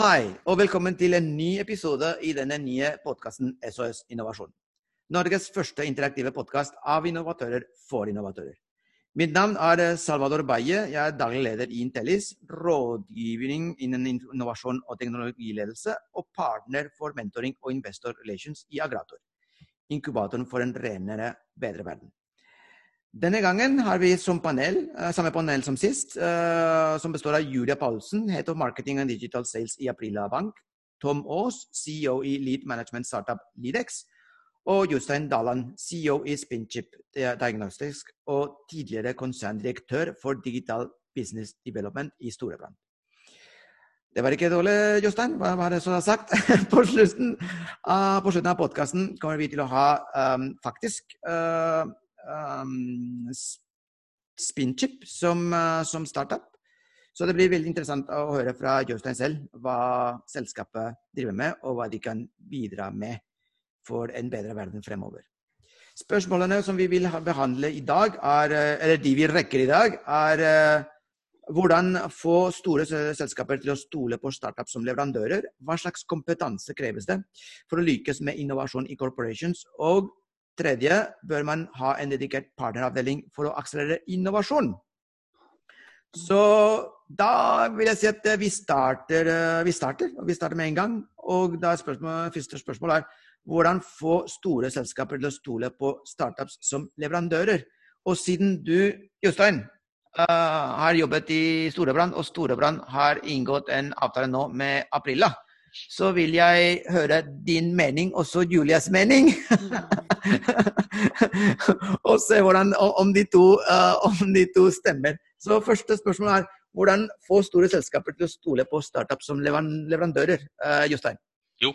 Hei, og velkommen til en ny episode i denne nye podkasten SOS Innovasjon. Norges første interaktive podkast av innovatører for innovatører. Mitt navn er Salvador Baye. Jeg er daglig leder i Intellis, rådgivning innen innovasjon og teknologiledelse, og partner for mentoring og investor relations i Agrator, inkubatoren for en renere, bedre verden. Denne gangen har vi som panel, samme panel som sist, som består av Julia Paulsen, Head of Marketing and Digital Sales i Aprila Bank, Tom Aas, CEO i Lead Management Startup Lidex, og Jostein Daland, CEO i Spinchip Diagnostics og tidligere konserndirektør for Digital Business Development i Storebrand. Det var ikke dårlig, Jostein. Hva var det som var sagt? på, uh, på slutten av podkasten kommer vi til å ha um, faktisk uh, um, Spinchip som, uh, som, startup. Så det blir veldig interessant å høre fra Jostein selv hva selskapet driver med, og hva de kan bidra med for en bedre verden fremover. Spørsmålene som vi vil behandle i dag, er, eller de vi rekker i dag, er hvordan få store selskaper til å stole på startup som leverandører. Hva slags kompetanse kreves det for å lykkes med innovasjon i corporations? Og tredje, bør man ha en dedikert partneravdeling for å akselerere innovasjon? Så da vil jeg si at vi starter, vi starter, vi starter med en gang. Og da spørsmål, første spørsmål er hvordan få store selskaper til å stole på startups som leverandører. Og siden du, Jostein, uh, har jobbet i Storebrand, og Storebrand har inngått en avtale nå med Aprilla, så vil jeg høre din mening, også Julias mening. og se hvordan, om, de to, uh, om de to stemmer. Så første spørsmål er hvordan få store selskaper til å stole på startups som leverandører, uh, Jostein? Jo.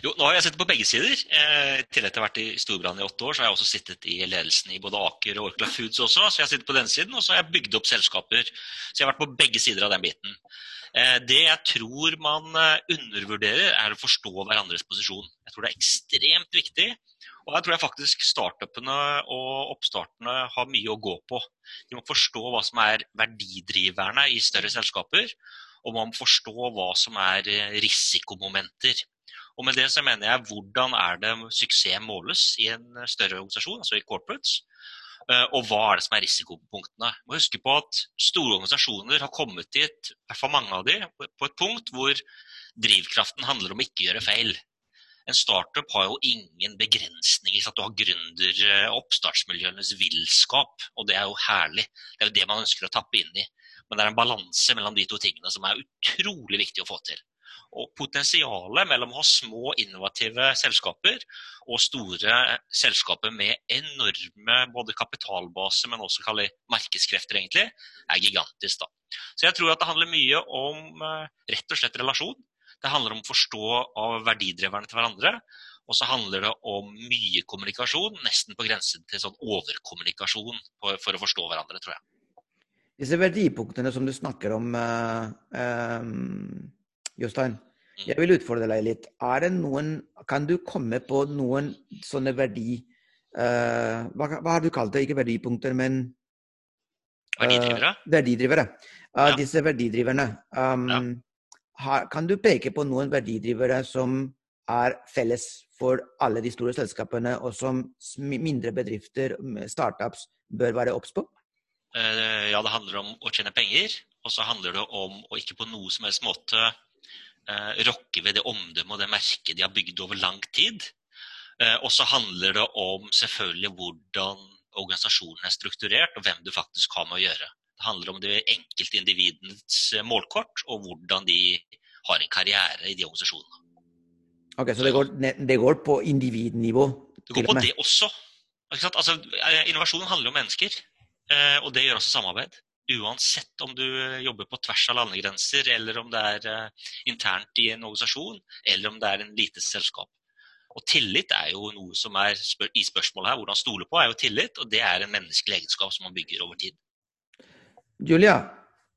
jo. nå har jeg sittet på begge sider. Eh, til etter å ha vært i Storbrann i åtte år, så har jeg også sittet i ledelsen i både Aker og Orkla Foods også. Så jeg har sittet på den siden, og så har jeg bygd opp selskaper. Så jeg har vært på begge sider av den biten. Eh, det jeg tror man eh, undervurderer, er å forstå hverandres posisjon. Jeg tror det er ekstremt viktig. Og her tror jeg faktisk startupene og oppstartene har mye å gå på. De må forstå hva som er verdidriverne i større selskaper, og man må forstå hva som er risikomomenter. Og med det så mener jeg hvordan er det suksess måles i en større organisasjon, altså i corporates. Eh, og hva er det som er risikopunktene. Må huske på at store organisasjoner har kommet dit, i mange av de, på et punkt hvor drivkraften handler om ikke å gjøre feil. En startup har jo ingen begrensninger. Så at du har gründer- eh, oppstartsmiljøenes villskap, og det er jo herlig. Det er jo det man ønsker å tappe inn i. Men det er en balanse mellom de to tingene som er utrolig viktig å få til. Og potensialet mellom å ha små, innovative selskaper og store selskaper med enorme både kapitalbase, men også markedskrefter, egentlig, er gigantisk. da. Så jeg tror at det handler mye om eh, rett og slett relasjon. Det handler om å forstå av verdidreverne til hverandre. Og så handler det om mye kommunikasjon, nesten på grensen til sånn overkommunikasjon for å forstå hverandre, tror jeg. Disse verdipunktene som du snakker om, eh, eh, Jostein, jeg vil utfordre deg litt. Det noen, kan du komme på noen sånne verdi... Uh, hva, hva, har du kalt det? Ikke verdipunkter, men uh, Verdidrivere? Verdidrivere. Uh, ja. Disse verdidriverne. Um, ja. har, kan du peke på noen verdidrivere som er felles for alle de store selskapene, og som mindre bedrifter, startups, bør være obs på? Ja, det handler om å tjene penger. Og så handler det om å ikke på noe som helst måte rokke ved det omdømmet og det merket de har bygd over lang tid. Eh, og så handler det om selvfølgelig hvordan organisasjonen er strukturert, og hvem du faktisk har med å gjøre. Det handler om det enkeltindividens eh, målkort, og hvordan de har en karriere i de organisasjonene. Ok, Så det går, det går på individnivå? Det går på det også. Altså, eh, innovasjon handler om mennesker, eh, og det gjør også samarbeid uansett om du eh, jobber på tvers av landegrenser, eller om det er uh, internt i en organisasjon, eller om det er en lite selskap. Og tillit er jo noe som er spør i spørsmålet her. Hvordan stole på er jo tillit, og det er en menneskelig egenskap som man bygger over tid. Julia,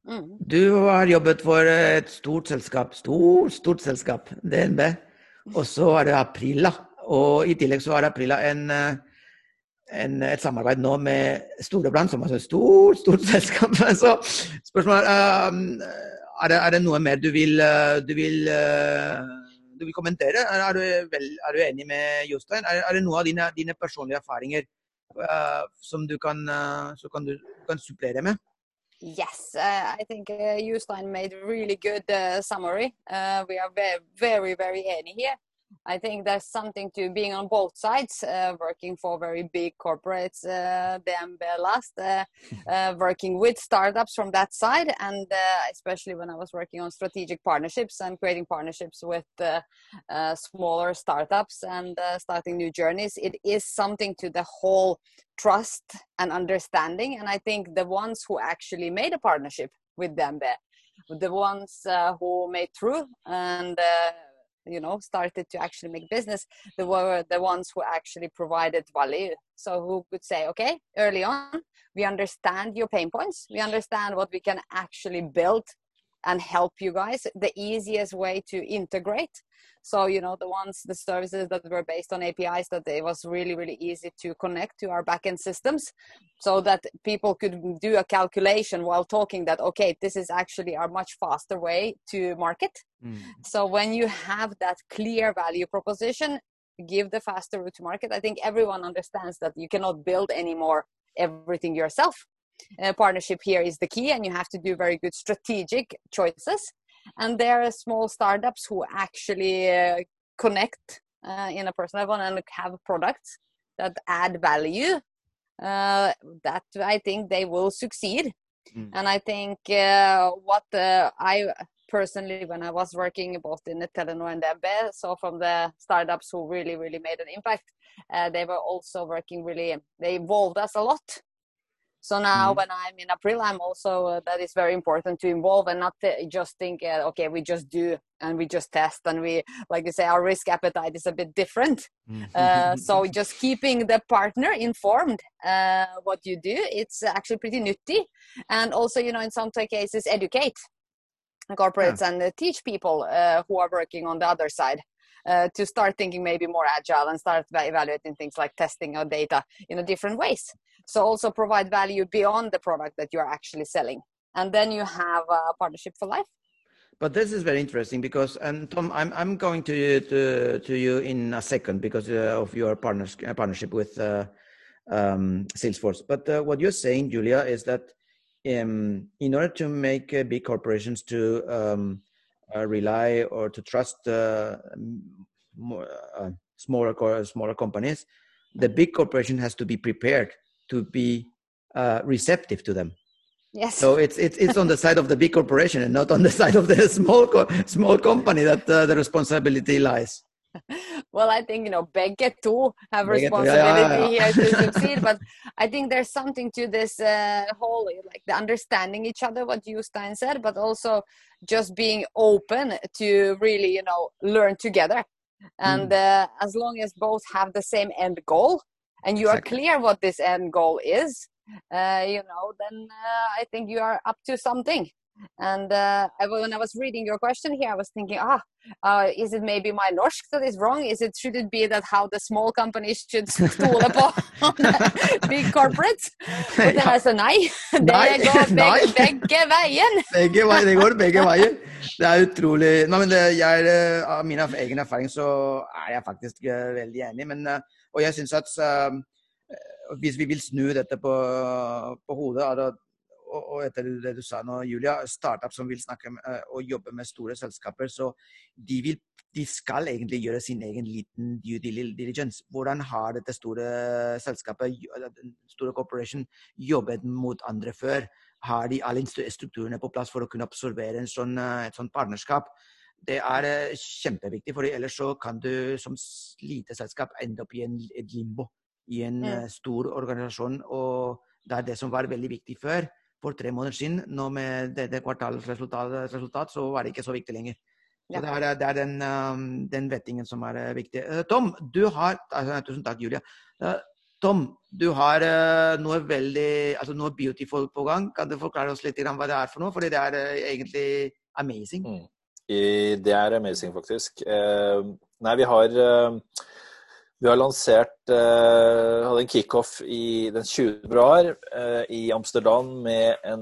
mm. du har jobbet for et stort selskap, stort, stort selskap, DNB. Og så er det Aprila. Og i tillegg så er Aprila en uh, en, et samarbeid nå med Storebrand, som er et stort, stort selskap. Så spørsmålet er um, er, det, er, det, noe mer du vil, du vil, du vil kommentere? Er, er, du vel, er, du enig med Jostein? Er, det noe av dine, dine personlige erfaringer uh, som du kan, uh, kan, kan supplere med? Yes, uh, I think uh, Jostein made really good uh, summary. we are very, very, very enig here. I think there's something to being on both sides, uh, working for very big corporates, uh, DMB last, uh, uh, working with startups from that side, and uh, especially when I was working on strategic partnerships and creating partnerships with uh, smaller startups and starting new journeys, it is something to the whole trust and understanding. And I think the ones who actually made a partnership with DMB, the ones who made through and you know started to actually make business they were the ones who actually provided value. So who could say okay early on we understand your pain points. We understand what we can actually build and help you guys the easiest way to integrate. So you know the ones the services that were based on apis that it was really really easy to connect to our backend systems so that people could do a calculation while talking that okay this is actually a much faster way to market. Mm. so when you have that clear value proposition give the faster route to market. I think everyone understands that you cannot build anymore everything yourself uh, partnership here is the key and you have to do very good strategic choices. And there are small startups who actually uh, connect uh, in a personal level and have products that add value uh, that i think they will succeed. Mm. and i think uh, what i personally when i was working both in the telenor and DNB so from the startups who really really made an impact uh, they were also working really they involved us a lot so now mm-hmm. when i'm in april i'm also uh, that is very important to involve and not uh, just think uh, okay we just do and we just test and we like you say our risk appetite is a bit different mm-hmm. uh, so just keeping the partner informed uh, what you do it's actually pretty nutty and also you know in some cases educate corporates yeah. and uh, teach people who are working on the other side uh, to start thinking maybe more agile and start evaluating things like testing or data in a different ways. So also provide value beyond the product that you are actually selling. And then you have a partnership for life. But this is very interesting because, and Tom, I'm, I'm going to, to, to you in a second because uh, of your partners, uh, partnership with uh, um, Salesforce. But uh, what you're saying, Julia, is that um, in order to make uh, big corporations to um, uh, rely or to trust more, smaller smaller companies, the big corporation has to be prepared to be receptive to them. Yes. So it's it's it's on the side of the big corporation and not on the side of the small small company that uh, the responsibility lies. well, I think you know begge too have responsibility yeah, yeah, yeah. here to succeed, but I think there's something to this uh, whole like the understanding each other, what Jostein said, but also just being open to really you know learn together, and mm. uh, as long as both have the same end goal, and you exactly. are clear what this end goal is, uh, you know, then uh, I think you are up to something. And uh, I, when I was reading your question here, I was thinking, ah, uh, is it maybe my norsk that is wrong? Is it should it be that how the small companies should stole upon big corporates? But then I said nei. Det går begge, begge veien. begge veier, det går begge veier. Det er utrolig Nei, men det, jeg, eh, Av min egen erfaring så er jeg faktisk uh, veldig enig. Men, uh, og jeg syns at uh, hvis vi vil snu dette på, på hodet, og etter det du sa nå, Julia, startup som vil snakke med, eh, og jobbe med store selskaper, så de, vil, de, skal egentlig gjøre sin egen liten due diligence. Hvordan har dette store selskapet, store corporation, jobbet mot andre før? Har de alle strukturene på plass for å kunne absorbere sånn, eh, et sånt partnerskap? Det er eh, kjempeviktig, for ellers så kan du som lite selskap ende opp i en, et limbo i en mm. stor organisasjon. og det er det som var veldig viktig før for tre måneder siden. Nå med dette kvartalets resultat, resultat, så var det ikke så viktig lenger. Så det, er, det er den, um, den, vettingen som er uh, viktig. Uh, Tom, du har altså, Tusen takk, Julia. Uh, Tom, du har noe veldig altså noe beautiful på gang. Kan du forklare oss litt hva det er for noe? Fordi det er egentlig amazing. Mm. I, det er amazing, faktisk. Eh, nei, vi har Vi har lansert eh, hadde en kickoff den 20. februar uh, i Amsterdam med en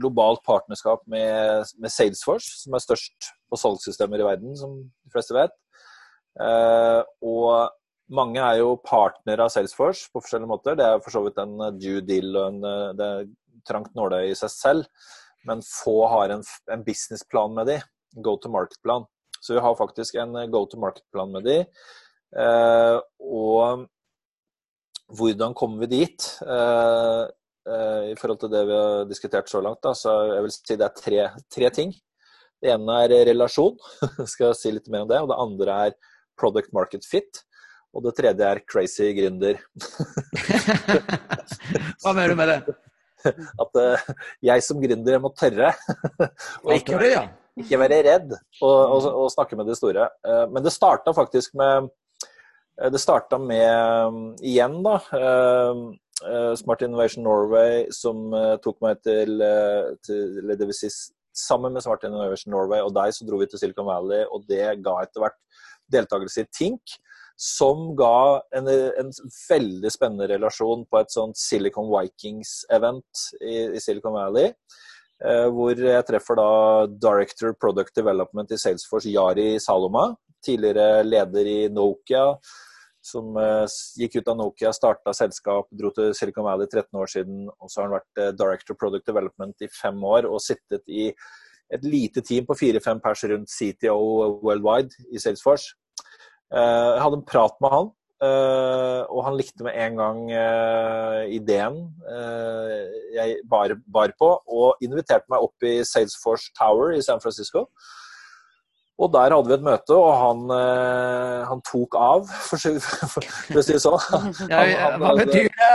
globalt partnerskap med, med, Salesforce, som er størst på salgssystemer i verden, som de fleste vet. Uh, og mange er jo partnere av Salesforce på forskjellige måter. Det er for så vidt en due deal og en, det er trangt nåløye i seg selv. Men få har en, en businessplan med de, go to market-plan. Så vi har faktisk en go to market-plan med de. Eh, og hvordan kommer vi dit? Eh, eh, I forhold til det vi har diskutert så langt, da, så jeg vil si det er tre, tre ting. Det ene er relasjon, skal jeg si litt mer om det. Og det andre er product market fit. Og det tredje er crazy gründer. Hva mener du med det? At jeg som gründer må tørre. og ikke, ikke, være redd og, og, og, snakke med de store. Uh, men det starta faktisk med Eh, det starta med, mm, igjen, da eh, eh, Smart Innovation Norway som tok meg til, til det vil si, Sammen med Smart Innovation Norway og deg så dro vi til Silicon Valley, og det ga etter hvert deltakelse i Tink, som ga en, en, veldig spennende relasjon på et sånt Silicon Vikings-event i, i, Silicon Valley. Eh, hvor jeg treffer da Director Product Development i Salesforce, Yari Saloma. Tidligere leder i Nokia som uh, gikk ut av Nokia, starta selskap, dro til Silicon Valley 13 år siden. Og så har han vært uh, Director Product Development i fem år og sittet i et lite team på fire-fem pers rundt CTO worldwide i Salesforce. Jeg hadde en prat med han, og han likte med en gang ideen jeg bar, bar på, og inviterte meg opp i Salesforce Tower i San Francisco. Og der hadde vi et møte, og han, han tok av, for, å si det sånn. hva betyr det?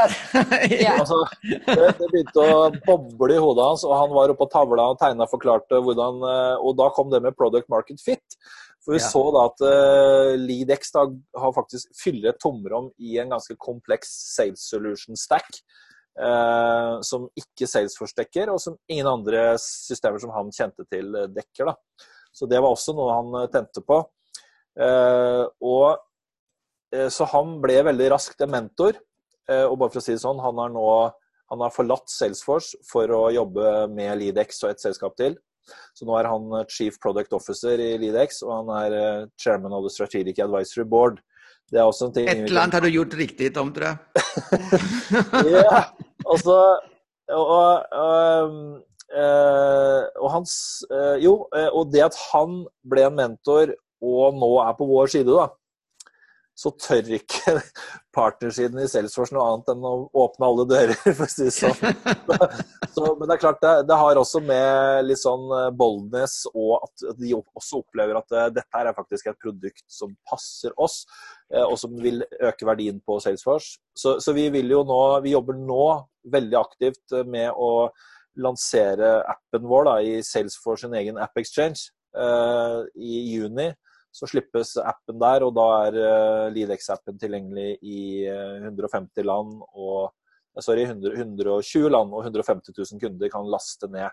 altså, det, det, begynte å boble i hodet hans, og han var oppe på tavla og tegna og forklarte hvordan Og da kom det med product market fit. For vi ja. så da at uh, Lidex da, har faktisk fyller et tomrom i en ganske kompleks sales solution stack. Uh, som ikke Salesforce dekker, og som ingen andre systemer som han kjente til, dekker. da. Så det var også noe han eh, tente på. Uh, og, uh, så han ble veldig raskt en mentor. Og bare for å si det sånn, han har nå han har forlatt Salesforce for å jobbe med Lidex og et selskap til. Så nå er han chief product officer i Lidex, og han er chairman of the strategic advisory board. Det er også en ting Et eller annet har du gjort riktig, Tom, tror jeg. ja, altså og, og, Eh, og hans eh, Jo, eh, og det at han ble en mentor og nå er på vår side, da, så tør ikke partnersiden i Salesforce noe annet enn å åpne alle dører, for å si det sånn. Så, men det er klart, det, det, har også med litt sånn boldness og at de også opplever at dette her er faktisk et produkt som passer oss, og som vil øke verdien på Salesforce. Så, så vi vil jo nå, vi jobber nå veldig aktivt med å lansere appen vår da, i Salesforce sin egen App Exchange i juni. Så slippes appen der, og da er uh, Lidex-appen tilgjengelig i uh, eh, 150 land og sorry, 100, 120 land og 150 000 kunder kan laste ned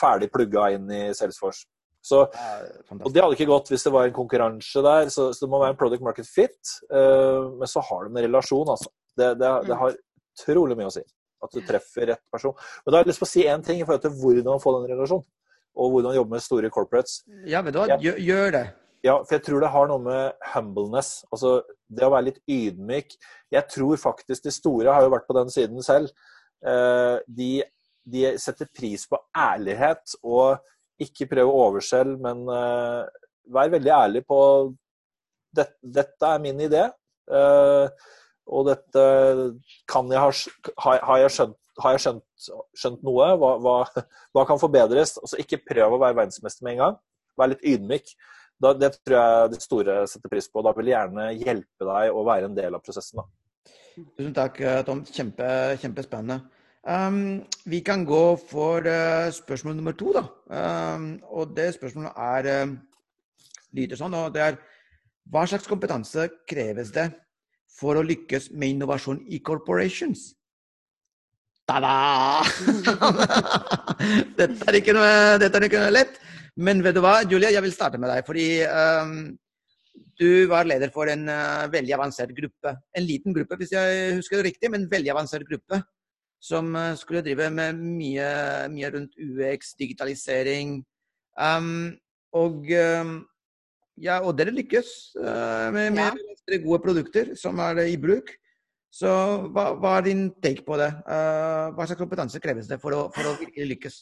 ferdig plugga inn i Salesforce. Så, og Det hadde ikke gått hvis det var en konkurranse der, så, så det må være en product market fit. Uh, men så har det med relasjon, altså. Det, det, det har utrolig mye å si. At du treffer rett person. Men da har jeg lyst til å si én ting i forhold til hvordan få den relasjonen. Og hvordan jobbe med store corporates. Ja, men da gjør, gjør det. Ja, for jeg tror det har noe med humbleness, altså det å være litt ydmyk. Jeg tror faktisk de store har jo vært på den siden selv. Eh, de, de setter pris på ærlighet og ikke prøve å overselge, men uh, vær veldig ærlig på dette, dette er min idé. Uh, og dette kan jeg ha, har jeg skjønt, har jeg skjønt, skjønt noe? Hva, hva, hva, kan forbedres? Altså, ikke prøv å være verdensmester med en gang. Vær litt ydmyk. Da, det tror jeg de store setter pris på. Da vil de gjerne hjelpe deg å være en del av prosessen. Da. Tusen takk, Tom. Kjempe, kjempespennende. Um, vi kan gå for uh, spørsmål nummer to. da. Um, og det spørsmålet er uh, lyder sånn. og det er Hva slags kompetanse kreves det for å lykkes med innovasjon i corporations. Ta-da! dette, dette er ikke noe lett. Men vet du hva, Julia, jeg vil starte med deg. Fordi um, du var leder for en uh, veldig avansert gruppe. En liten gruppe, hvis jeg husker det riktig, men en veldig avansert gruppe. Som uh, skulle drive med mye, mye rundt UX, digitalisering. Um, og, um, ja, og dere lykkes uh, med, med ja. gode produkter som er i bruk. Så hva, hva er din take på det? hva slags kompetanse kreves det for å, for å virkelig lykkes?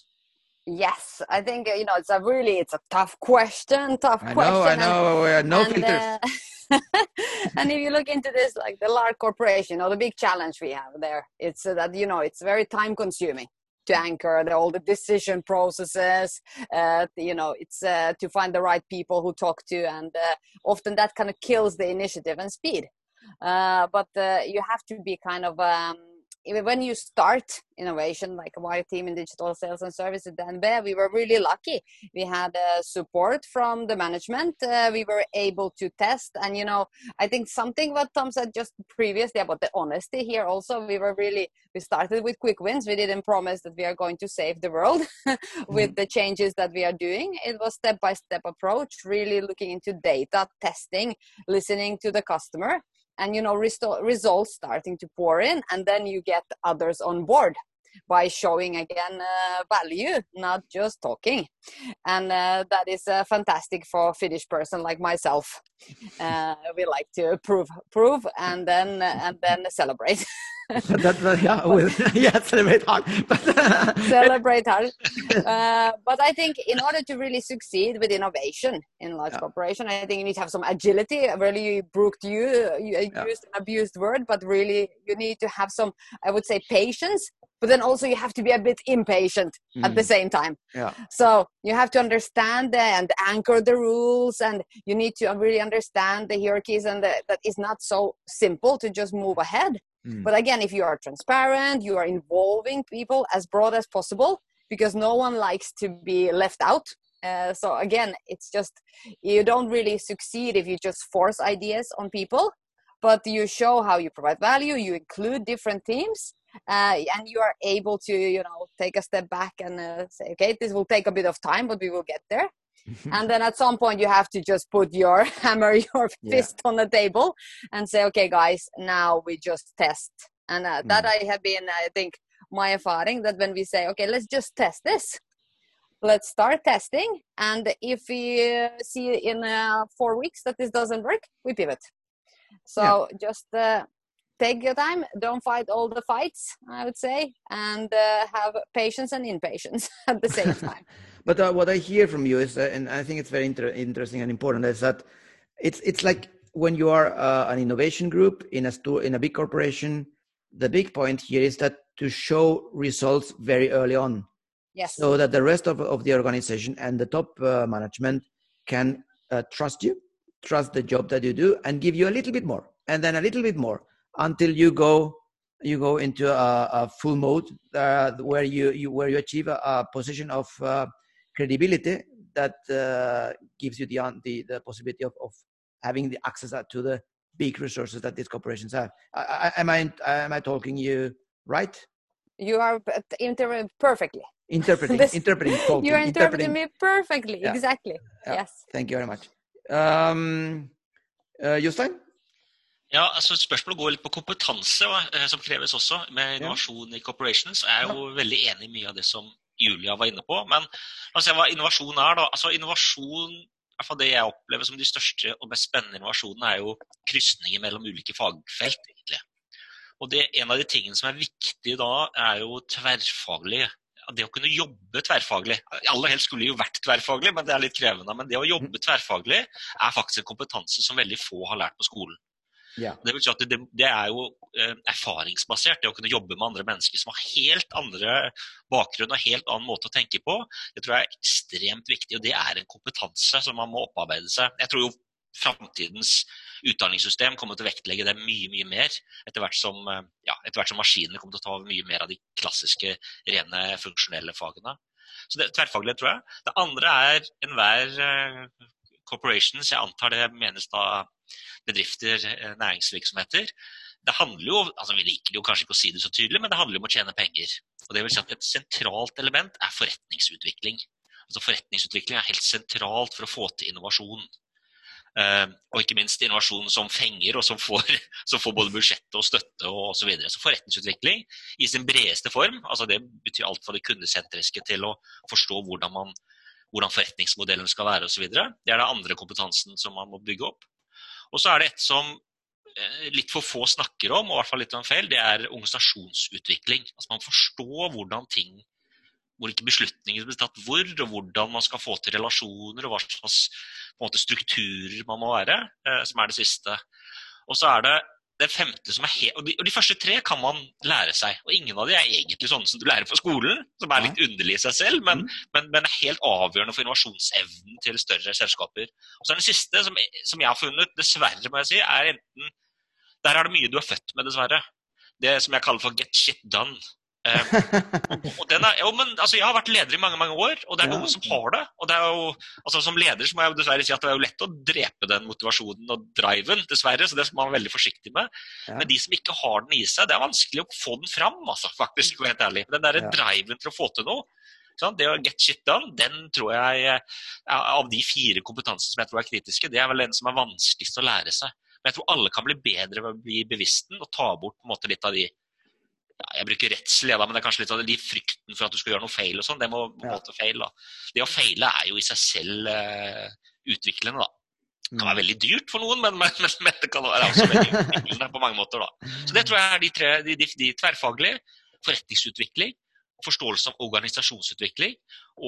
Yes, I think you know it's a really it's a tough question, tough I question. Know, I know, and, no and. Uh, and if you look into this, like the large corporation, or the big challenge we have there, it's uh, that you know it's very time consuming to anchor the, all the decision processes. Uh, you know, it's uh, to find the right people who talk to, and uh, often that kind of kills the initiative and speed. Uh, but you have to be kind of um, when you start innovation like our team in digital sales and service at we were really lucky. We had uh, support from the management. Uh, we were able to test. And, you know, I think something what Tom said just previously about the honesty here also, we were really, we started with quick wins. We didn't promise that we are going to save the world with mm. the changes that we are doing. It was step by step approach, really looking into data, testing, listening to the customer and you know results starting to pour in and then you get others on board by showing again uh, value not just talking. And uh, that is uh, fantastic for a finnish person like myself. Uh, we like to prove prove and then and then celebrate that, yeah, well, yeah, celebrate hard. But celebrate hard. Uh, but I think in order to really succeed with innovation in large yeah. corporation, I think you need to have some agility. Really, Brooke, you, you yeah. used an abused word, but really you need to have some, I would say, patience. But then also you have to be a bit impatient mm. at the mm. same time. Yeah. So you have to understand and anchor the rules, and you need to really understand the hierarchies, and the, that is not so simple to just move ahead Mm. But again, if you are transparent, you are involving people as broad as possible because no one likes to be left out. Uh, so again, it's just you don't really succeed if you just force ideas on people, but you show how you provide value. You include different teams, uh, and you are able to you know take a step back and uh, say, okay, this will take a bit of time, but we will get there. And then at some point you have to just put your hammer your fist yeah. on the table and say okay guys now we just test and uh, mm. that i have been i think my erfaring that when we say okay let's just test this let's start testing and if we uh, see in uh, four weeks that this doesn't work we pivot so yeah. just uh, take your time don't fight all the fights i would say and uh, have patience and impatience at the same time. But uh, what I hear from you is, uh, and I think it's very inter- interesting and important, is that it's it's like when you are uh, an innovation group in a store in a big corporation. The big point here is that to show results very early on, yes, so that the rest of, of the organization and the top uh, management can uh, trust you, trust the job that you do, and give you a little bit more, and then a little bit more until you go you go into a, a full mode uh, where you, you where you achieve a, a position of uh, credibility that uh, gives you the, the, the possibility of, of having the access to the big resources that these corporations have. I, I, am I am I talking you right? You are inter- perfectly. Interpreting, this, interpreting. Talking, you're interpreting, interpreting, me perfectly. Yeah. Exactly. Yeah. Yes. Thank you very much. Um, uh, Jostein? Ja, altså Spørsmålet går litt på kompetanse, eh, som kreves også. Med innovasjon i corporations er jeg jo veldig enig i mye av det som Julia var inne på. Men la oss se hva innovasjon er. da. Altså Innovasjon, i hvert fall det jeg opplever som de største og mest spennende innovasjonene, er jo krysninger mellom ulike fagfelt. egentlig. Og det, En av de tingene som er viktig da, er jo tverrfaglig. Det å kunne jobbe tverrfaglig. Aller helst skulle jo vært tverrfaglig, men det er litt krevende. Men det å jobbe tverrfaglig er faktisk en kompetanse som veldig få har lært på skolen. Ja. Det, si at det, det er jo eh, erfaringsbasert, det å kunne jobbe med andre mennesker som har helt andre bakgrunn og helt annen måte å tenke på. Det tror jeg er ekstremt viktig, og det er en kompetanse som man må opparbeide seg. Jeg tror jo framtidens utdanningssystem kommer til å vektlegge det mye mye mer etter hvert som, eh, ja, etter hvert som maskinene kommer til å ta mye mer av de klassiske, rene funksjonelle fagene. Så det tverrfaglig, tror jeg. Det andre er enhver uh, corporations, jeg antar det menes da bedrifter, eh, næringsvirksomheter. Det handler jo, altså Vi liker jo kanskje ikke å si det så tydelig, men det handler om å tjene penger. Og det vil si at Et sentralt element er forretningsutvikling. Altså Forretningsutvikling er helt sentralt for å få til innovasjon. Uh, og ikke minst innovasjon som fenger, og som får, som får både budsjett og støtte osv. Så, videre. så forretningsutvikling i sin bredeste form, altså det betyr alt fra det kundesentriske til å forstå hvordan, man, hvordan forretningsmodellen skal være osv. Det er den andre kompetansen som man må bygge opp. Og så er det et som eh, litt for få snakker om, og i hvert fall litt om feil, det er organisasjonsutvikling. Altså Man forstår hvordan ting hvilke beslutninger blir tatt hvor, og hvordan man skal få til relasjoner, og hva slags måte, strukturer man må være, eh, som er det siste. Og så er det det femte som er helt, og de, og de, første tre kan man lære seg. og Ingen av de er egentlig sånne som du lærer på skolen, som er litt underlig i seg selv, men, mm. men, men er helt avgjørende for innovasjonsevnen til større selskaper. Og så er Den siste, som, som, jeg har funnet, dessverre, må jeg si, er enten Der er det mye du er født med, dessverre. Det som jeg kaller for get shit done. Um, og den er, jo, men, altså, jeg har vært leder i mange mange år, og det er ja. noen som har det. og det er jo, altså Som leder så må jeg dessverre si at det er jo lett å drepe den motivasjonen og driven, dessverre. så Det skal man være veldig forsiktig med. Ja. Men de som ikke har den i seg, det er vanskelig å få den fram, altså, faktisk. helt ærlig. Den der ja. driven til å få til noe, det å get shit done, den tror jeg Av de fire kompetansene som jeg tror er kritiske, det er vel den som er vanskeligst å lære seg. Men jeg tror alle kan bli bedre ved å bli bevisst den og ta bort måte litt av de ja, Jeg bruker redsel, ja, men det er kanskje litt av de frykten for at du skal gjøre noe feil og sånn. Det må på en måte feil, da. Det å feile er jo i seg selv uh, utviklende, da. Det kan være veldig dyrt for noen, men, men, men, men det kan være også veldig utviklende på mange måter. da. Så det tror jeg er de, tre, de, de, de tverrfaglige. Forretningsutvikling, forståelse av organisasjonsutvikling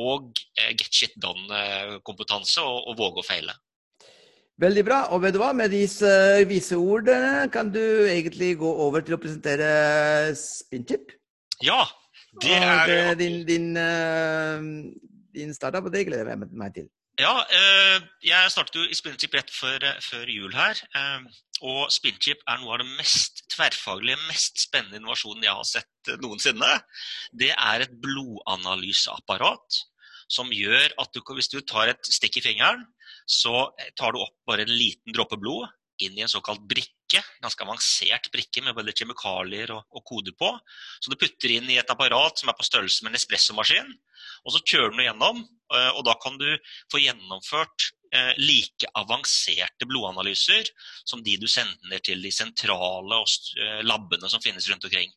og eh, get shit done-kompetanse og, og våge å feile. Veldig bra. Og vet du hva, med disse vise ordene kan du egentlig gå over til å presentere Spinchip. Ja, det er det, din, din, uh, din startup, og det gleder jeg meg til. Ja, jeg startet jo i Spinchip rett før, før jul her. Og Spinchip er noe av det mest tverrfaglige, mest spennende innovasjonen jeg har sett noensinne. Det er et blodanalyseapparat som gjør at du, hvis du tar et stikk i fingeren, så tar du opp bare en liten dråpe blod inn i en såkalt brikke, ganske avansert brikke med både kjemikalier og, og koder på. Så du putter inn i et apparat som er på størrelse med en espressomaskin. Og så kjører du gjennom, eh, og da kan du få gjennomført eh, like avanserte blodanalyser som de du sender til de sentrale labene som finnes rundt omkring.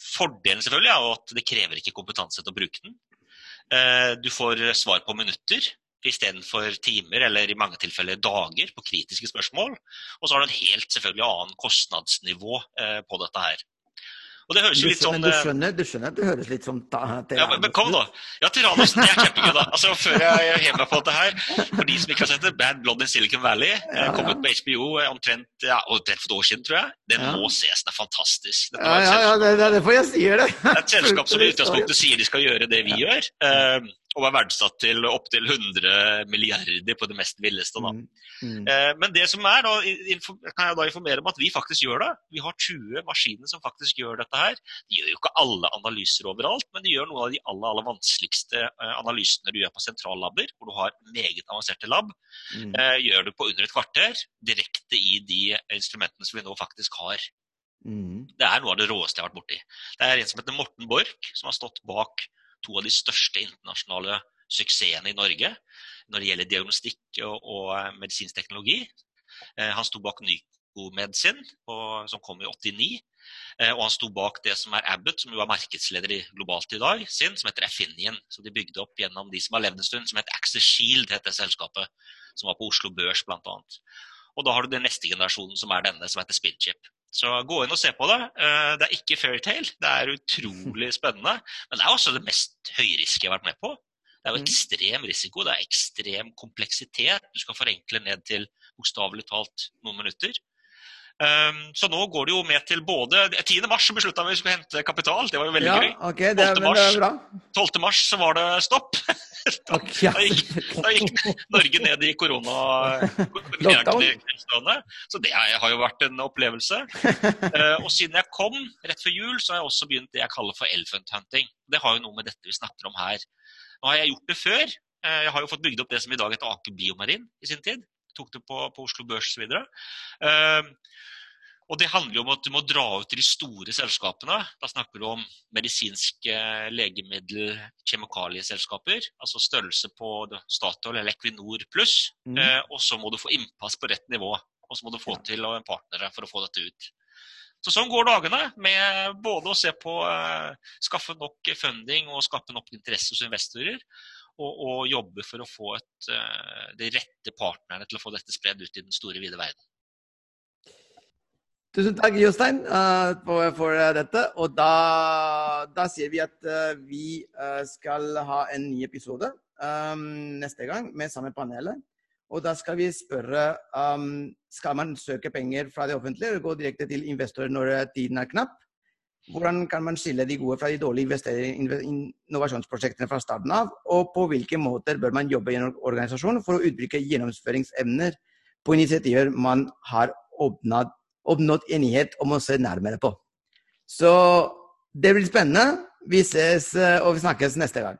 Fordelen selvfølgelig er at det krever ikke kompetanse til å bruke den. Du får svar på minutter istedenfor timer, eller i mange tilfeller dager, på kritiske spørsmål. Og så har du en helt selvfølgelig annen kostnadsnivå eh, på dette her. Og det høres jo litt sånn... Du eh, skjønner, du skjønner at det høres litt som Tyrannos Ja, men, kom da! Ja, Tyrannos, det er kjempegøy, da. Altså, Før jeg hever meg på dette her, for de som ikke har sett det, Bad Blood in Silicon Valley ja, kom ut på HBO omtrent, ja, omtrent for et år siden, tror jeg. Den ja. må ses, den er fantastisk. ja, ja, ja, det er derfor jeg sier det. Det er et selskap som i utgangspunktet sier de skal gjøre det vi gjør. Uh, og er verdsatt til opptil 100 milliarder på det mest villeste. Da. Mm. Mm. Eh, men det som er, da, kan jeg da informere om at vi faktisk gjør det. Vi har 20 maskiner som faktisk gjør dette her. De gjør jo ikke alle analyser overalt, men de gjør noen av de aller, aller vanskeligste eh, analysene du gjør på sentrallabber, hvor du har meget avanserte lab. Mm. Eh, gjør du på under et kvarter, direkte i de instrumentene som vi nå faktisk har. Mm. Det er noe av det råeste jeg har vært borti. Det er en som heter Morten Borch, som har stått bak to av de største internasjonale suksessene i Norge når det gjelder diagnostikk og, og eh, medisinsk teknologi. Eh, han sto bak Nycomedicin, som kom i 89. Eh, og han sto bak det som er Abbott, som jo er markedsleder globalt i dag, sin, som heter Affinion. Som de bygde opp gjennom de som har levd en stund, som heter Access Shield, heter selskapet. Som var på Oslo Børs, bl.a. Og da har du den neste generasjonen, som er denne, som heter Spinchip. Så gå inn og se på det. Eh, det er ikke fairytale, det er utrolig spennende. Men det er også det mest høyriske jeg har vært med på. Det er jo mm. ekstrem risiko, det er ekstrem kompleksitet. Du skal forenkle ned til bokstavelig talt noen minutter. Um, så nå går det jo med til både 10. mars beslutta vi skulle hente kapital, det var jo veldig ja, gøy. Okay, det, 12. Mars, 12. mars så var det stopp. da, okay, da, gikk, da, gikk, Norge ned i korona Så det har jo vært en opplevelse. Uh, og siden jeg kom rett før jul, så har jeg også begynt det jeg kaller for elephant hunting. Det har jo noe med dette vi snakker om her. Nå har jeg gjort det før. Uh, jeg har jo fått bygd opp det som i dag heter Aker Biomarin i sin tid tok det på, på Oslo Børs osv. Uh, Og det handler jo om at du må dra ut til de store selskapene. Da snakker du om medisinske legemiddel, kjemikalieselskaper. Altså størrelse på Statoil eller Equinor pluss. Mm. Eh, og så må du få innpass på rett nivå. Og så må du få til en partnere for å få dette ut. Så sånn går dagene, med både å se på eh, skaffe nok funding og skaffe nok interesse hos investorer, og, og jobbe for å få et, eh, de rette partnerne til å få dette spredd ut i den store, vide verden. Tusen takk, Jostein, uh, for, uh, dette. Og da, da sier vi at vi skal ha en ny episode um, neste gang med samme panelet. Og da skal vi spørre um, skal man søke penger fra det offentlige og gå direkte til investorer når tiden er knapp. Hvordan kan man skille de gode fra de dårlige innovasjonsprosjektene fra starten av? Og på hvilke måter bør man jobbe i en organisasjon for å utbruke gjennomføringsevner på initiativer man har oppnådd oppnådd enighet om å se nærmere på. Så det blir spennende. Vi ses og vi snakkes neste gang.